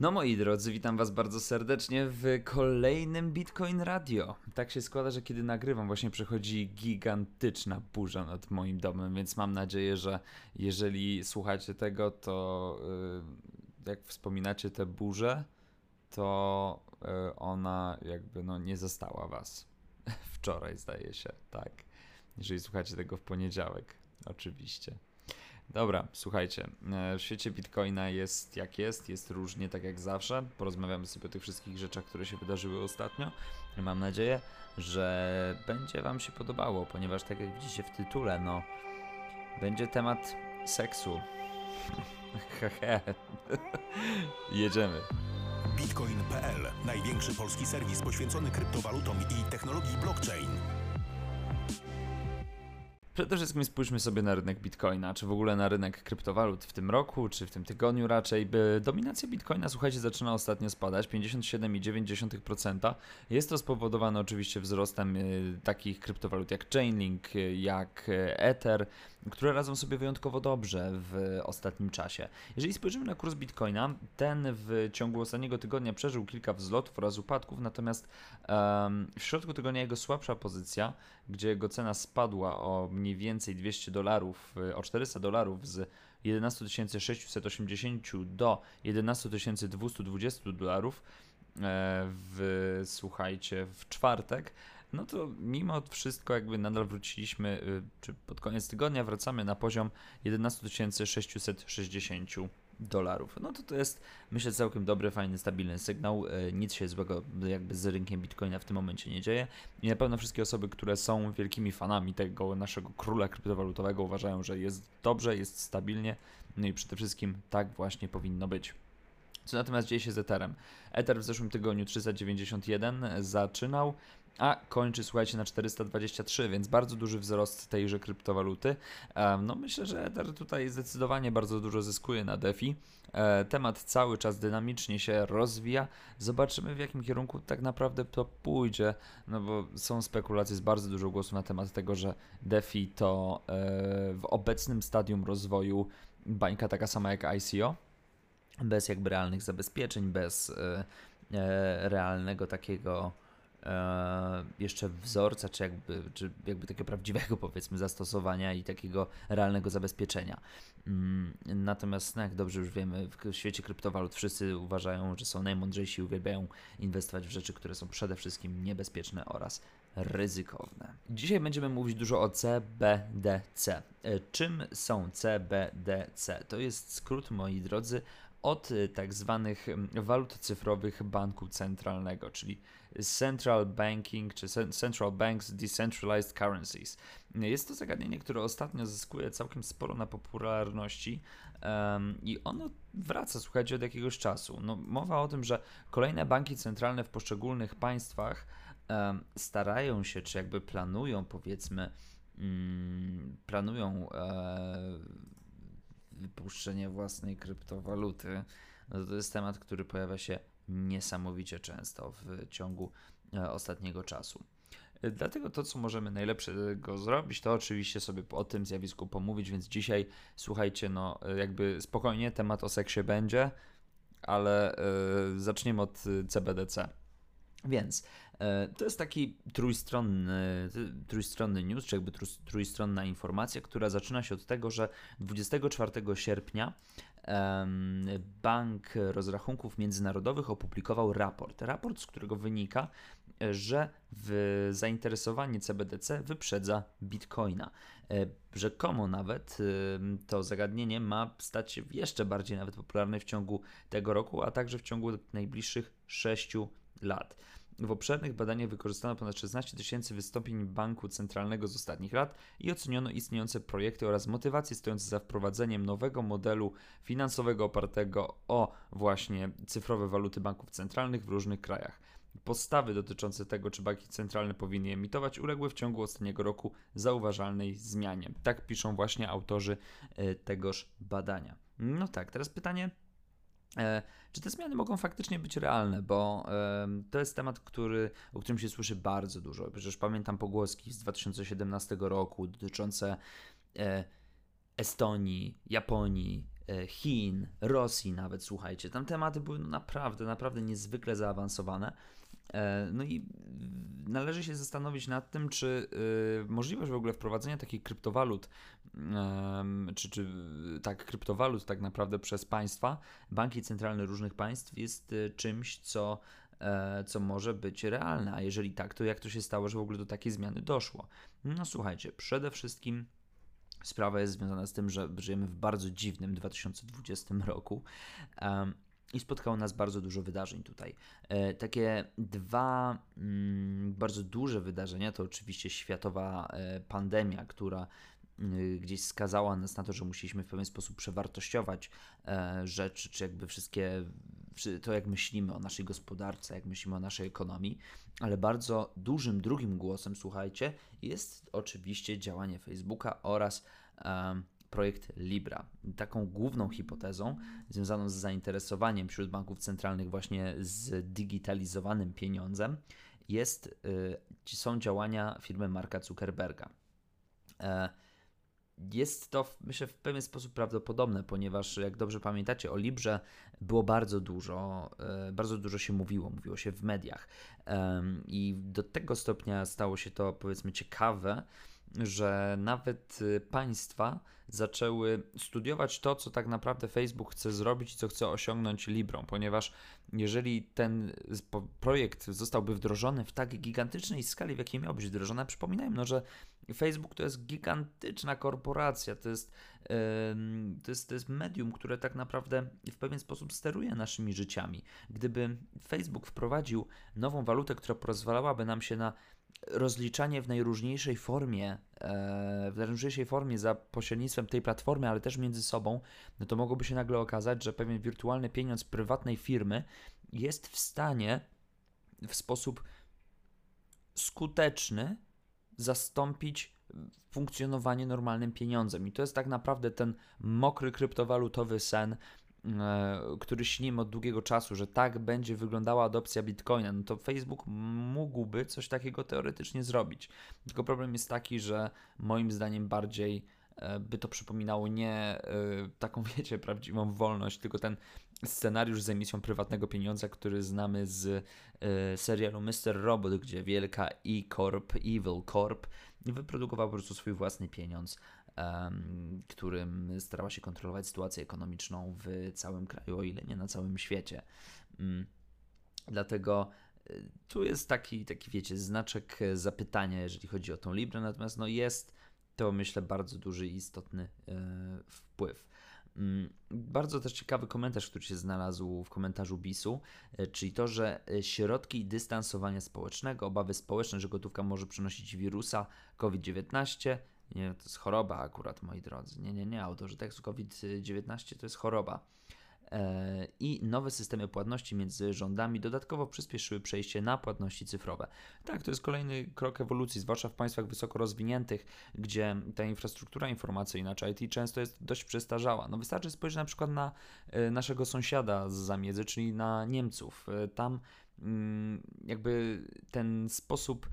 No moi drodzy, witam was bardzo serdecznie w kolejnym Bitcoin Radio. Tak się składa, że kiedy nagrywam właśnie przechodzi gigantyczna burza nad moim domem, więc mam nadzieję, że jeżeli słuchacie tego, to yy, jak wspominacie tę burzę, to yy, ona jakby no nie została was. Wczoraj zdaje się, tak. Jeżeli słuchacie tego w poniedziałek, oczywiście. Dobra, słuchajcie, e, w świecie Bitcoina jest jak jest, jest różnie, tak jak zawsze. Porozmawiamy sobie o tych wszystkich rzeczach, które się wydarzyły ostatnio. Mam nadzieję, że będzie Wam się podobało, ponieważ tak jak widzicie w tytule, no, będzie temat seksu. Hehe. Jedziemy. Bitcoin.pl największy polski serwis poświęcony kryptowalutom i technologii blockchain. Przede wszystkim spójrzmy sobie na rynek Bitcoina, czy w ogóle na rynek kryptowalut w tym roku, czy w tym tygodniu raczej. Dominacja Bitcoina, słuchajcie, zaczyna ostatnio spadać, 57,9%. Jest to spowodowane oczywiście wzrostem y, takich kryptowalut jak Chainlink, y, jak y, Ether, które radzą sobie wyjątkowo dobrze w ostatnim czasie. Jeżeli spojrzymy na kurs Bitcoina, ten w ciągu ostatniego tygodnia przeżył kilka wzlotów oraz upadków, natomiast um, w środku tygodnia jego słabsza pozycja, gdzie jego cena spadła o mniej więcej 200 dolarów, o 400 dolarów z 11 680 do 11 220 dolarów e, w, słuchajcie, w czwartek, no to mimo wszystko jakby nadal wróciliśmy, y, czy pod koniec tygodnia wracamy na poziom 11 660 dolarów. No to to jest, myślę, całkiem dobry, fajny, stabilny sygnał. Y, nic się złego jakby z rynkiem Bitcoina w tym momencie nie dzieje. I na pewno wszystkie osoby, które są wielkimi fanami tego naszego króla kryptowalutowego uważają, że jest dobrze, jest stabilnie. No i przede wszystkim tak właśnie powinno być. Co natomiast dzieje się z Etherem? Ether w zeszłym tygodniu 391 zaczynał a kończy, słuchajcie, na 423, więc bardzo duży wzrost tejże kryptowaluty. No myślę, że Ether tutaj zdecydowanie bardzo dużo zyskuje na DeFi. E, temat cały czas dynamicznie się rozwija. Zobaczymy w jakim kierunku tak naprawdę to pójdzie, no bo są spekulacje, jest bardzo dużo głosów na temat tego, że DeFi to e, w obecnym stadium rozwoju bańka taka sama jak ICO, bez jakby realnych zabezpieczeń, bez e, realnego takiego e, jeszcze wzorca, czy jakby, czy jakby takiego prawdziwego powiedzmy zastosowania i takiego realnego zabezpieczenia. Mm, natomiast no jak dobrze już wiemy, w świecie kryptowalut wszyscy uważają, że są najmądrzejsi i uwielbiają inwestować w rzeczy, które są przede wszystkim niebezpieczne oraz ryzykowne. Dzisiaj będziemy mówić dużo o CBDC. E, czym są CBDC? To jest skrót, moi drodzy, od y, tak zwanych walut cyfrowych banku centralnego, czyli Central Banking czy Central Banks Decentralized Currencies. Jest to zagadnienie, które ostatnio zyskuje całkiem sporo na popularności um, i ono wraca, słuchajcie, od jakiegoś czasu. No, mowa o tym, że kolejne banki centralne w poszczególnych państwach um, starają się, czy jakby planują, powiedzmy, um, planują e, wypuszczenie własnej kryptowaluty, no to jest temat, który pojawia się niesamowicie często w ciągu e, ostatniego czasu. E, dlatego to, co możemy najlepszego zrobić, to oczywiście sobie o tym zjawisku pomówić, więc dzisiaj słuchajcie, no e, jakby spokojnie, temat o seksie będzie, ale yy, zaczniemy od CBDC. Więc to jest taki trójstronny, trójstronny news, czy jakby trójstronna informacja, która zaczyna się od tego, że 24 sierpnia Bank Rozrachunków Międzynarodowych opublikował raport. Raport, z którego wynika, że zainteresowanie CBDC wyprzedza Bitcoina. E, rzekomo nawet to zagadnienie ma stać się jeszcze bardziej nawet popularne w ciągu tego roku, a także w ciągu najbliższych 6 lat. W obszernych badaniach wykorzystano ponad 16 tysięcy wystąpień Banku Centralnego z ostatnich lat i oceniono istniejące projekty oraz motywacje stojące za wprowadzeniem nowego modelu finansowego opartego o właśnie cyfrowe waluty banków centralnych w różnych krajach. Postawy dotyczące tego, czy banki centralne powinny emitować, uległy w ciągu ostatniego roku zauważalnej zmianie. Tak piszą właśnie autorzy e, tegoż badania. No tak, teraz pytanie, czy te zmiany mogą faktycznie być realne? Bo to jest temat, który, o którym się słyszy bardzo dużo. Przecież pamiętam pogłoski z 2017 roku dotyczące e, Estonii, Japonii, e, Chin, Rosji nawet, słuchajcie. Tam tematy były no naprawdę, naprawdę niezwykle zaawansowane. E, no i należy się zastanowić nad tym, czy y, możliwość w ogóle wprowadzenia takich kryptowalut, czy, czy tak, kryptowalut tak naprawdę przez państwa, banki centralne różnych państw jest y, czymś, co, e, co może być realne. A jeżeli tak, to jak to się stało, że w ogóle do takiej zmiany doszło? No słuchajcie, przede wszystkim sprawa jest związana z tym, że żyjemy w bardzo dziwnym 2020 roku i spotkało nas bardzo dużo wydarzeń tutaj. E, takie dwa mm, bardzo duże wydarzenia to oczywiście światowa e, pandemia, która y, gdzieś skazała nas na to, że musieliśmy w pewien sposób przewartościować e, rzeczy, czy jakby wszystkie, to jak myślimy o naszej gospodarce, jak myślimy o naszej ekonomii, ale bardzo dużym drugim głosem, słuchajcie, jest oczywiście działanie Facebooka oraz projekt Libra. Taką główną hipotezą związaną z zainteresowaniem wśród banków centralnych właśnie z digitalizowanym pieniądzem jest, y, są działania firmy Marka Zuckerberga. E, jest to, myślę, w pewien sposób prawdopodobne, ponieważ, jak dobrze pamiętacie, o Librze było bardzo dużo, e, bardzo dużo się mówiło, mówiło się w mediach. I do tego stopnia stało się to, powiedzmy, ciekawe, że nawet y, państwa zaczęły studiować to, co tak naprawdę Facebook chce zrobić i co chce osiągnąć Librą, ponieważ jeżeli ten projekt zostałby wdrożony w tak gigantycznej skali, w jakiej miał być wdrożony, przypominajmy, no, że Facebook to jest gigantyczna korporacja, to jest, yy, to, jest, to jest medium, które tak naprawdę w pewien sposób steruje naszymi życiami. Gdyby Facebook wprowadził nową walutę, która pozwalałaby nam się na rozliczanie w najróżniejszej formie, e, w najróżniejszej formie za pośrednictwem tej platformy, ale też między sobą, no to mogłoby się nagle okazać, że pewien wirtualny pieniądz prywatnej firmy jest w stanie w sposób skuteczny zastąpić funkcjonowanie normalnym pieniądzem. I to jest tak naprawdę ten mokry kryptowalutowy sen, który śnimy od długiego czasu, że tak będzie wyglądała adopcja Bitcoina, no to Facebook mógłby coś takiego teoretycznie zrobić. Tylko problem jest taki, że moim zdaniem bardziej e, by to przypominało nie e, taką, wiecie, prawdziwą wolność, tylko ten scenariusz z emisją prywatnego pieniądza, który znamy z serialu Mr. Robot, gdzie wielka E-Corp, Evil Corp wyprodukowała po prostu swój własny pieniądz którym starała się kontrolować sytuację ekonomiczną w całym kraju, o ile nie na całym świecie. Mm, dlatego y, tu jest taki, taki wiecie, znaczek zapytania, jeżeli chodzi o tą Librę, natomiast no jest to, myślę, bardzo duży i istotny e, wpływ. Mm, bardzo też ciekawy komentarz, który się znalazł w komentarzu BIS-u, e, czyli to, że e, środki dystansowania społecznego, obawy społeczne, że gotówka może przynosić wirusa COVID-19, nie, to jest choroba akurat, moi drodzy. Nie, nie, nie. Autorzy tekstu COVID-19 to jest choroba. E, I nowe systemy płatności między rządami dodatkowo przyspieszyły przejście na płatności cyfrowe. Tak, to jest kolejny krok ewolucji, zwłaszcza w państwach wysoko rozwiniętych, gdzie ta infrastruktura informacyjna czy IT często jest dość przestarzała. No wystarczy spojrzeć na przykład na e, naszego sąsiada z zamiedzy, czyli na Niemców. E, tam mm, jakby ten sposób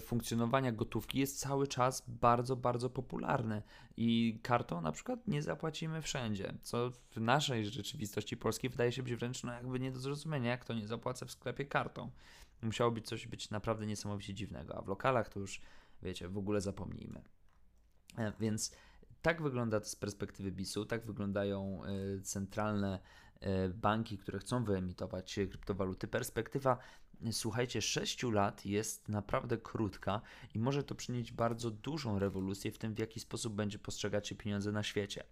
funkcjonowania gotówki jest cały czas bardzo, bardzo popularny i kartą na przykład nie zapłacimy wszędzie, co w naszej rzeczywistości polskiej wydaje się być wręcz no jakby nie do zrozumienia, jak to nie zapłacę w sklepie kartą. Musiało być coś być naprawdę niesamowicie dziwnego, a w lokalach to już, wiecie, w ogóle zapomnijmy. E, więc tak wygląda to z perspektywy BIS-u, tak wyglądają e, centralne banki, które chcą wyemitować kryptowaluty. Perspektywa słuchajcie, 6 lat jest naprawdę krótka i może to przynieść bardzo dużą rewolucję w tym, w jaki sposób będzie postrzegać się pieniądze na świecie.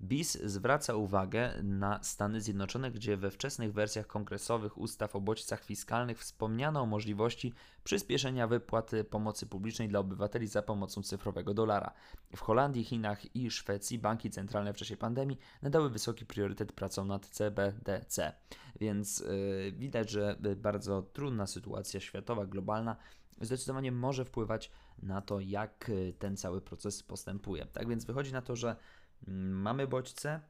BIS zwraca uwagę na Stany Zjednoczone, gdzie we wczesnych wersjach kongresowych ustaw o bodźcach fiskalnych wspomniano o możliwości przyspieszenia wypłaty pomocy publicznej dla obywateli za pomocą cyfrowego dolara. W Holandii, Chinach i Szwecji banki centralne w czasie pandemii nadały wysoki priorytet pracom nad CBDC. Więc yy, widać, że bardzo trudna sytuacja światowa, globalna zdecydowanie może wpływać na to, jak ten cały proces postępuje. Tak więc wychodzi na to, że mamy bodźce.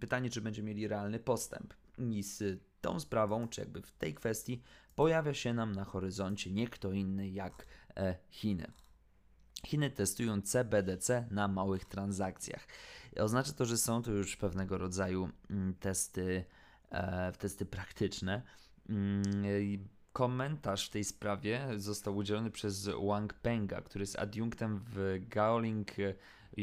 Pytanie, czy będziemy mieli realny postęp. I z tą sprawą, czy jakby w tej kwestii, pojawia się nam na horyzoncie nie kto inny jak e, Chiny. Chiny testują CBDC na małych transakcjach. Oznacza to, że są to już pewnego rodzaju mm, testy, e, testy praktyczne. Mm, komentarz w tej sprawie został udzielony przez Wang Penga, który jest adiunktem w Gaoling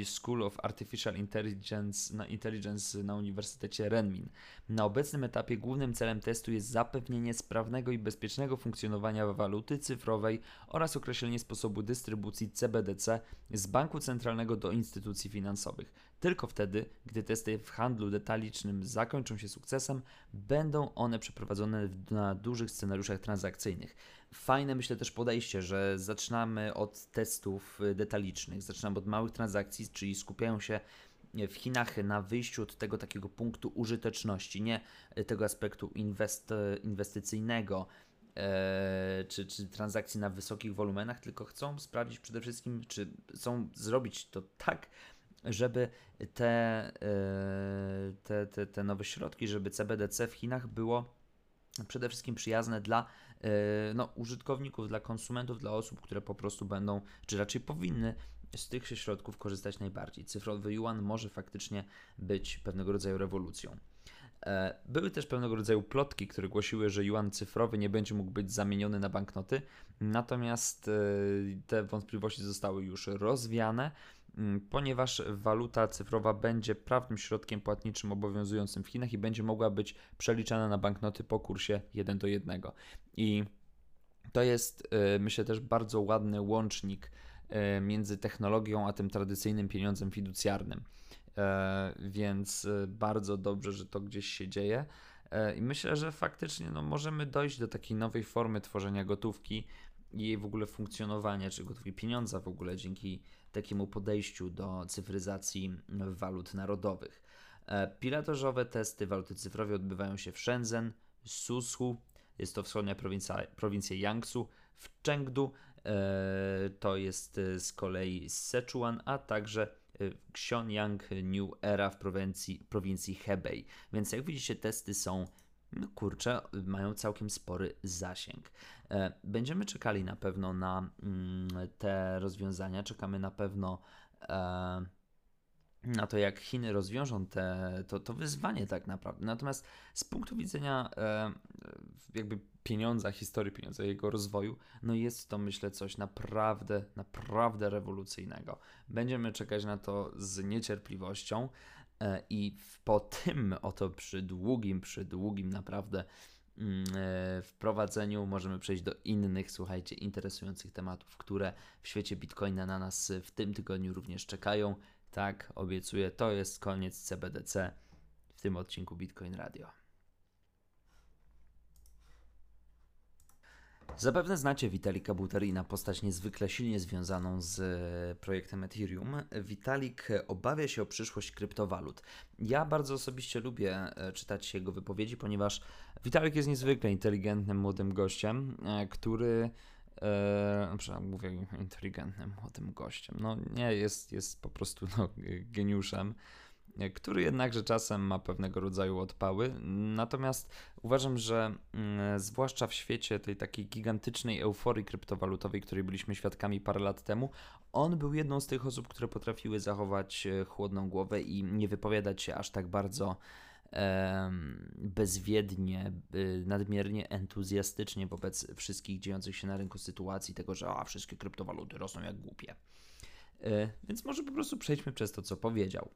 School of Artificial Intelligence na, Intelligence na Uniwersytecie Renmin. Na obecnym etapie głównym celem testu jest zapewnienie sprawnego i bezpiecznego funkcjonowania waluty cyfrowej oraz określenie sposobu dystrybucji CBDC z banku centralnego do instytucji finansowych. Tylko wtedy, gdy testy w handlu detalicznym zakończą się sukcesem, będą one przeprowadzone na dużych scenariuszach transakcyjnych. Fajne myślę też podejście, że zaczynamy od testów detalicznych, zaczynamy od małych transakcji, czyli skupiają się w Chinach na wyjściu od tego takiego punktu użyteczności, nie tego aspektu inwest, inwestycyjnego, e, czy, czy transakcji na wysokich wolumenach, tylko chcą sprawdzić przede wszystkim, czy chcą zrobić to tak, żeby te, e, te, te, te nowe środki, żeby CBDC w Chinach było przede wszystkim przyjazne dla no, użytkowników, dla konsumentów, dla osób, które po prostu będą, czy raczej powinny z tych środków korzystać najbardziej. Cyfrowy yuan może faktycznie być pewnego rodzaju rewolucją. E, były też pewnego rodzaju plotki, które głosiły, że yuan cyfrowy nie będzie mógł być zamieniony na banknoty, natomiast te wątpliwości zostały już rozwiane. Ponieważ waluta cyfrowa będzie prawnym środkiem płatniczym obowiązującym w Chinach i będzie mogła być przeliczana na banknoty po kursie 1 do 1. I to jest, y, myślę, też bardzo ładny łącznik między technologią a tym tradycyjnym pieniądzem fiducjarnym. E, więc y, bardzo dobrze, że to gdzieś się dzieje. E, I myślę, że faktycznie no, możemy dojść do takiej nowej formy tworzenia gotówki i jej w ogóle funkcjonowania, czy gotówki pieniądza w ogóle dzięki takiemu podejściu do cyfryzacji walut narodowych. E, pilotażowe testy waluty cyfrowej odbywają się w Shenzhen, Sushu, jest to wschodnia prowincja, prowincja Jiangsu, w Chengdu, e, to jest e, z kolei Sichuan, a także Xionyang New Era w prowincji, prowincji Hebei. Więc jak widzicie, testy są no kurczę, mają całkiem spory zasięg. E, będziemy czekali na pewno na mm, te rozwiązania, czekamy na pewno e, na to, jak Chiny rozwiążą te, to, to wyzwanie tak naprawdę. Natomiast z punktu widzenia e, jakby pieniądza, historii pieniądza, jego rozwoju, no jest to myślę coś naprawdę, naprawdę rewolucyjnego. Będziemy czekać na to z niecierpliwością. E, I po tym oto przy długim, przy długim naprawdę mm, e, wprowadzeniu możemy przejść do innych, słuchajcie, interesujących tematów, które w świecie Bitcoina na nas w tym tygodniu również czekają. Tak, obiecuję, to jest koniec CBDC w tym odcinku Bitcoin Radio. Zapewne znacie Witalika Buterina, postać niezwykle silnie związaną z e, projektem Ethereum. Vitalik obawia się o przyszłość kryptowalut. Ja bardzo osobiście lubię e, czytać jego wypowiedzi, ponieważ Vitalik jest niezwykle inteligentnym młodym gościem, e, który e, mówię inteligentnym młodym gościem. No nie, jest, jest po prostu no, geniuszem który jednakże czasem ma pewnego rodzaju odpały. Natomiast uważam, że mm, zwłaszcza w świecie tej takiej gigantycznej euforii kryptowalutowej, której byliśmy świadkami parę lat temu, on był jedną z tych osób, które potrafiły zachować e, chłodną głowę i nie wypowiadać się aż tak bardzo bezwiednie, nadmiernie entuzjastycznie wobec wszystkich dziejących się na rynku sytuacji, tego, że a, wszystkie kryptowaluty rosną jak głupie. E, więc może po prostu przejdźmy przez to, co powiedział.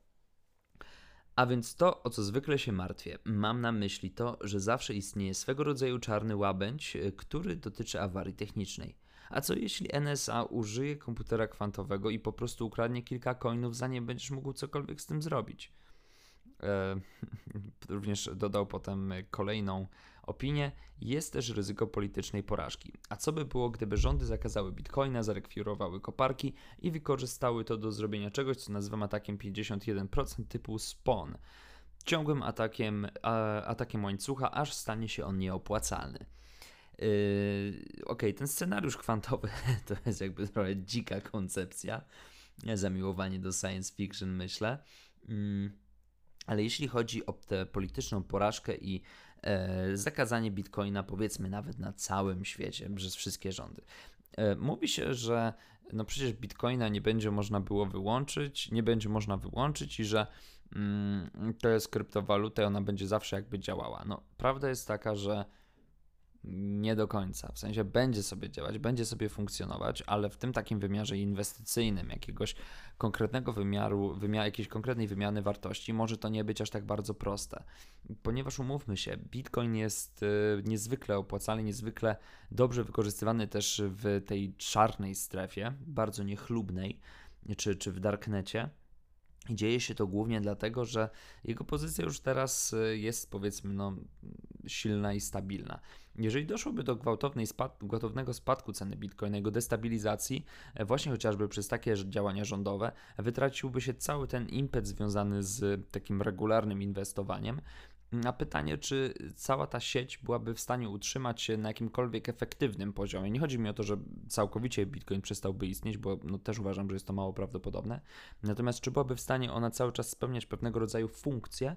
A więc to, o co zwykle się martwię, mam na myśli to, że zawsze istnieje swego rodzaju czarny łabędź, e, który dotyczy awarii technicznej. A co jeśli NSA użyje komputera kwantowego i po prostu ukradnie kilka coinów, zanim będziesz mógł cokolwiek z tym zrobić? E, również dodał potem kolejną opinię. Jest też ryzyko politycznej porażki. A co by było, gdyby rządy zakazały bitcoina, zarekwirowały koparki i wykorzystały to do zrobienia czegoś, co nazywam atakiem 51% typu SPON? Ciągłym atakiem, atakiem łańcucha, aż stanie się on nieopłacalny. Yy, ok, ten scenariusz kwantowy to jest jakby trochę dzika koncepcja. Zamiłowanie do science fiction, myślę. Yy. Ale jeśli chodzi o tę polityczną porażkę i e, zakazanie bitcoina, powiedzmy nawet na całym świecie, przez wszystkie rządy, E, mówi się, że no przecież bitcoina nie będzie można było wyłączyć, nie będzie można wyłączyć i że mm, to jest kryptowaluta ona będzie zawsze jakby działała. No, prawda jest taka, że nie do końca. W sensie będzie sobie działać, będzie sobie funkcjonować, ale w tym takim wymiarze inwestycyjnym, jakiegoś konkretnego wymiaru, wymiar, jakiejś konkretnej wymiany wartości, może to nie być aż tak bardzo proste. Ponieważ umówmy się, Bitcoin jest y, niezwykle opłacalny, niezwykle dobrze wykorzystywany też w tej czarnej strefie, bardzo niechlubnej, czy, czy w darknecie. Dzieje się to głównie dlatego, że jego pozycja już teraz y, jest powiedzmy no, silna i stabilna. Jeżeli doszłoby do gwałtownej spad gwałtownego spadku ceny bitcoina, jego destabilizacji, e, właśnie chociażby przez takie działania rządowe, wytraciłby się cały ten impet związany z takim regularnym inwestowaniem na pytanie, czy cała ta sieć byłaby w stanie utrzymać się na jakimkolwiek efektywnym poziomie. Nie chodzi mi o to, że całkowicie Bitcoin przestałby istnieć, bo no, też uważam, że jest to mało prawdopodobne. Natomiast czy byłaby w stanie ona cały czas spełniać pewnego rodzaju funkcje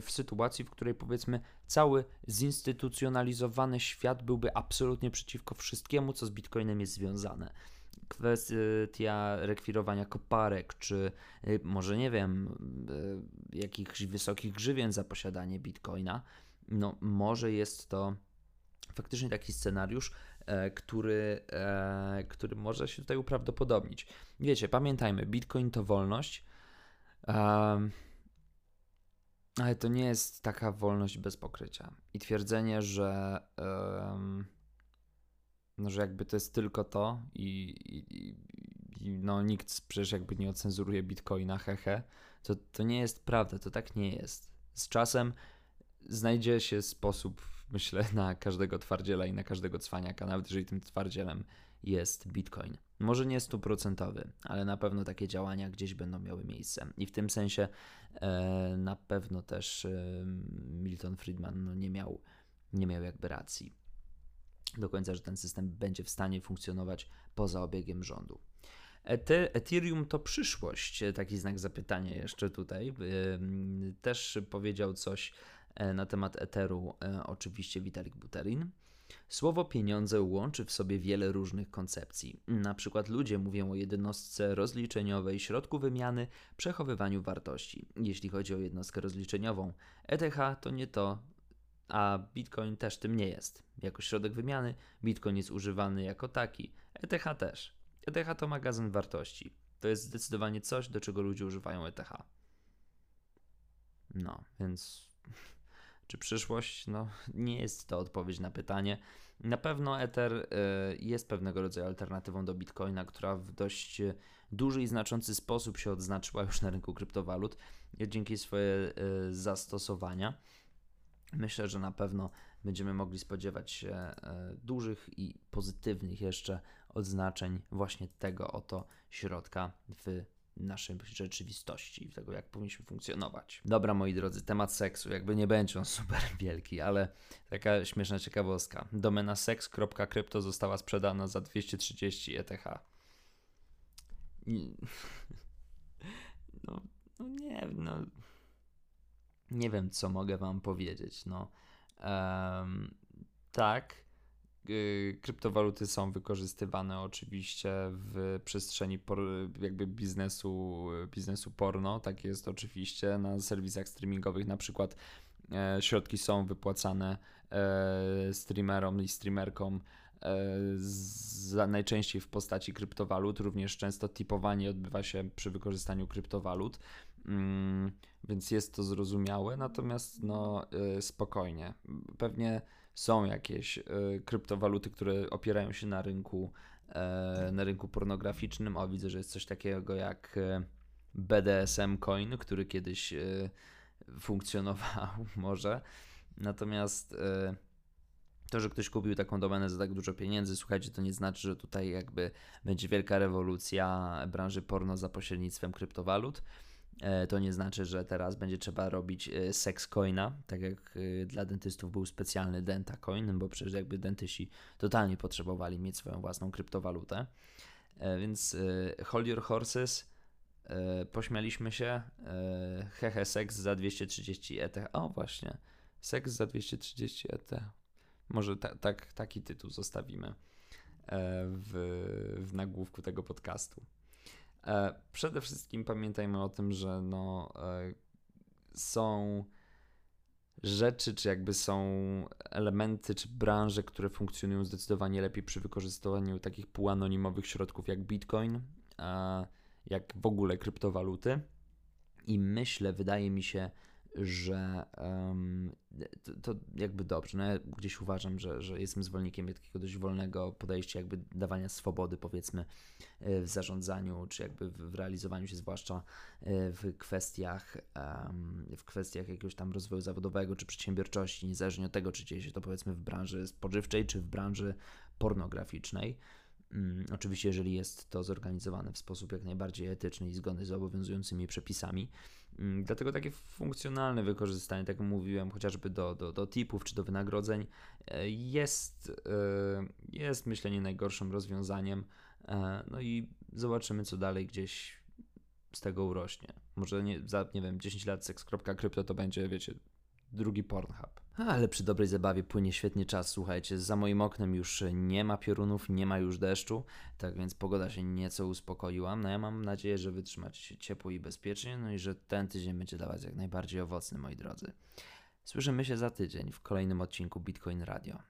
w sytuacji, w której powiedzmy cały zinstytucjonalizowany świat byłby absolutnie przeciwko wszystkiemu, co z Bitcoinem jest związane kwestia rekwirowania koparek, czy y, może nie wiem, y, jakichś wysokich grzywien za posiadanie bitcoina, no może jest to faktycznie taki scenariusz, e, który, e, który może się tutaj uprawdopodobnić. Wiecie, pamiętajmy, bitcoin to wolność. Ale to nie jest taka wolność bez pokrycia. I twierdzenie, że no, że jakby to jest tylko to i, i, i, no nikt przecież jakby nie ocenzuruje bitcoina, hehe, to, to nie jest prawda, to tak nie jest. Z czasem znajdzie się sposób, myślę, na każdego twardziela i na każdego cwaniaka, nawet jeżeli tym twardzielem jest bitcoin. Może nie stuprocentowy, ale na pewno takie działania gdzieś będą miały miejsce. I w tym sensie e, na pewno też e, Milton Friedman no, nie, miał, nie miał jakby racji do końca, że ten system będzie w stanie funkcjonować poza obiegiem rządu. Ethereum to przyszłość, taki znak zapytania jeszcze tutaj. Też powiedział coś e, na temat Etheru e, oczywiście Vitalik Buterin. Słowo pieniądze łączy w sobie wiele różnych koncepcji. Na przykład ludzie mówią o jednostce rozliczeniowej, środku wymiany, przechowywaniu wartości. Jeśli chodzi o jednostkę rozliczeniową, ETH to nie to, a Bitcoin też tym nie jest. Jako środek wymiany Bitcoin jest używany jako taki, ETH też. ETH to magazyn wartości. To jest zdecydowanie coś, do czego ludzie używają ETH. No, więc czy przyszłość? No, nie jest to odpowiedź na pytanie. Na pewno Ether y, jest pewnego rodzaju alternatywą do Bitcoina, która w dość duży i znaczący sposób się odznaczyła już na rynku kryptowalut dzięki swoje y, zastosowania. Myślę, że na pewno będziemy mogli spodziewać się e, dużych i pozytywnych jeszcze odznaczeń właśnie tego oto środka w naszej rzeczywistości, tego jak powinniśmy funkcjonować. Dobra, moi drodzy, temat seksu, jakby nie będzie on super wielki, ale taka śmieszna ciekawostka. Domena seks.crypto została sprzedana za 230 ETH. No, no nie, no nie wiem, co mogę Wam powiedzieć. No, um, tak, y, kryptowaluty są wykorzystywane oczywiście w przestrzeni por, jakby biznesu, biznesu porno. Tak jest oczywiście na serwisach streamingowych. Na przykład e, środki są wypłacane e, streamerom i streamerkom e, z, najczęściej w postaci kryptowalut. Również często tipowanie odbywa się przy wykorzystaniu kryptowalut. Więc jest to zrozumiałe, natomiast no y, spokojnie. Pewnie są jakieś y, kryptowaluty, które opierają się na rynku e, na rynku pornograficznym. O, widzę, że jest coś takiego jak e, BDSM Coin, który kiedyś funkcjonował może. Natomiast to, że ktoś kupił taką domenę za tak dużo pieniędzy, słuchajcie, to nie znaczy, że tutaj jakby będzie wielka rewolucja branży porno za pośrednictwem kryptowalut. E, to nie znaczy, że teraz będzie trzeba robić e, sex coina, tak jak e, dla dentystów był specjalny denta coin, bo przecież jakby dentyści totalnie potrzebowali mieć swoją własną kryptowalutę. Więc hold your horses, pośmialiśmy się, hehe seks za 230 ETH. O właśnie, seks za 230 ETH. Może ta, tak, taki tytuł zostawimy. w, w nagłówku tego podcastu. E, przede wszystkim pamiętajmy o tym, że no, e, są rzeczy, czy jakby są elementy, czy branże, które funkcjonują zdecydowanie lepiej przy wykorzystywaniu takich półanonimowych środków jak Bitcoin, jak w ogóle kryptowaluty. I myślę, wydaje mi się, że um, to, to, jakby dobrze. No ja gdzieś uważam, że, że jestem zwolennikiem takiego dość wolnego podejścia, jakby dawania swobody, powiedzmy, e, w zarządzaniu, czy jakby w realizowaniu się, zwłaszcza e, w kwestiach, um, w kwestiach jakiegoś tam rozwoju zawodowego, czy przedsiębiorczości, niezależnie od tego, czy dzieje się to powiedzmy w branży spożywczej, czy w branży pornograficznej. Um, oczywiście, jeżeli jest to zorganizowane w sposób jak najbardziej etyczny i zgodny z obowiązującymi przepisami. Mm, dlatego takie funkcjonalne wykorzystanie, tak jak mówiłem, chociażby do, do, do tipów czy do wynagrodzeń, e, jest, e, jest myślę nie najgorszym rozwiązaniem. E, no i zobaczymy, co dalej gdzieś z tego urośnie. Może nie, za, nie wiem, 10 lat seks.krypto to będzie, wiecie, drugi Pornhub. Ale przy dobrej zabawie płynie świetnie czas, słuchajcie. Za moim oknem już nie ma piorunów, nie ma już deszczu, tak więc pogoda się nieco uspokoiła. No ja mam nadzieję, że wytrzymacie ciepło i bezpiecznie, no i że ten tydzień będzie dla Was jak najbardziej owocny, moi drodzy. Słyszymy się za tydzień w kolejnym odcinku Bitcoin Radio.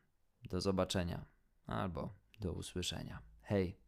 Do zobaczenia albo do usłyszenia. Hej!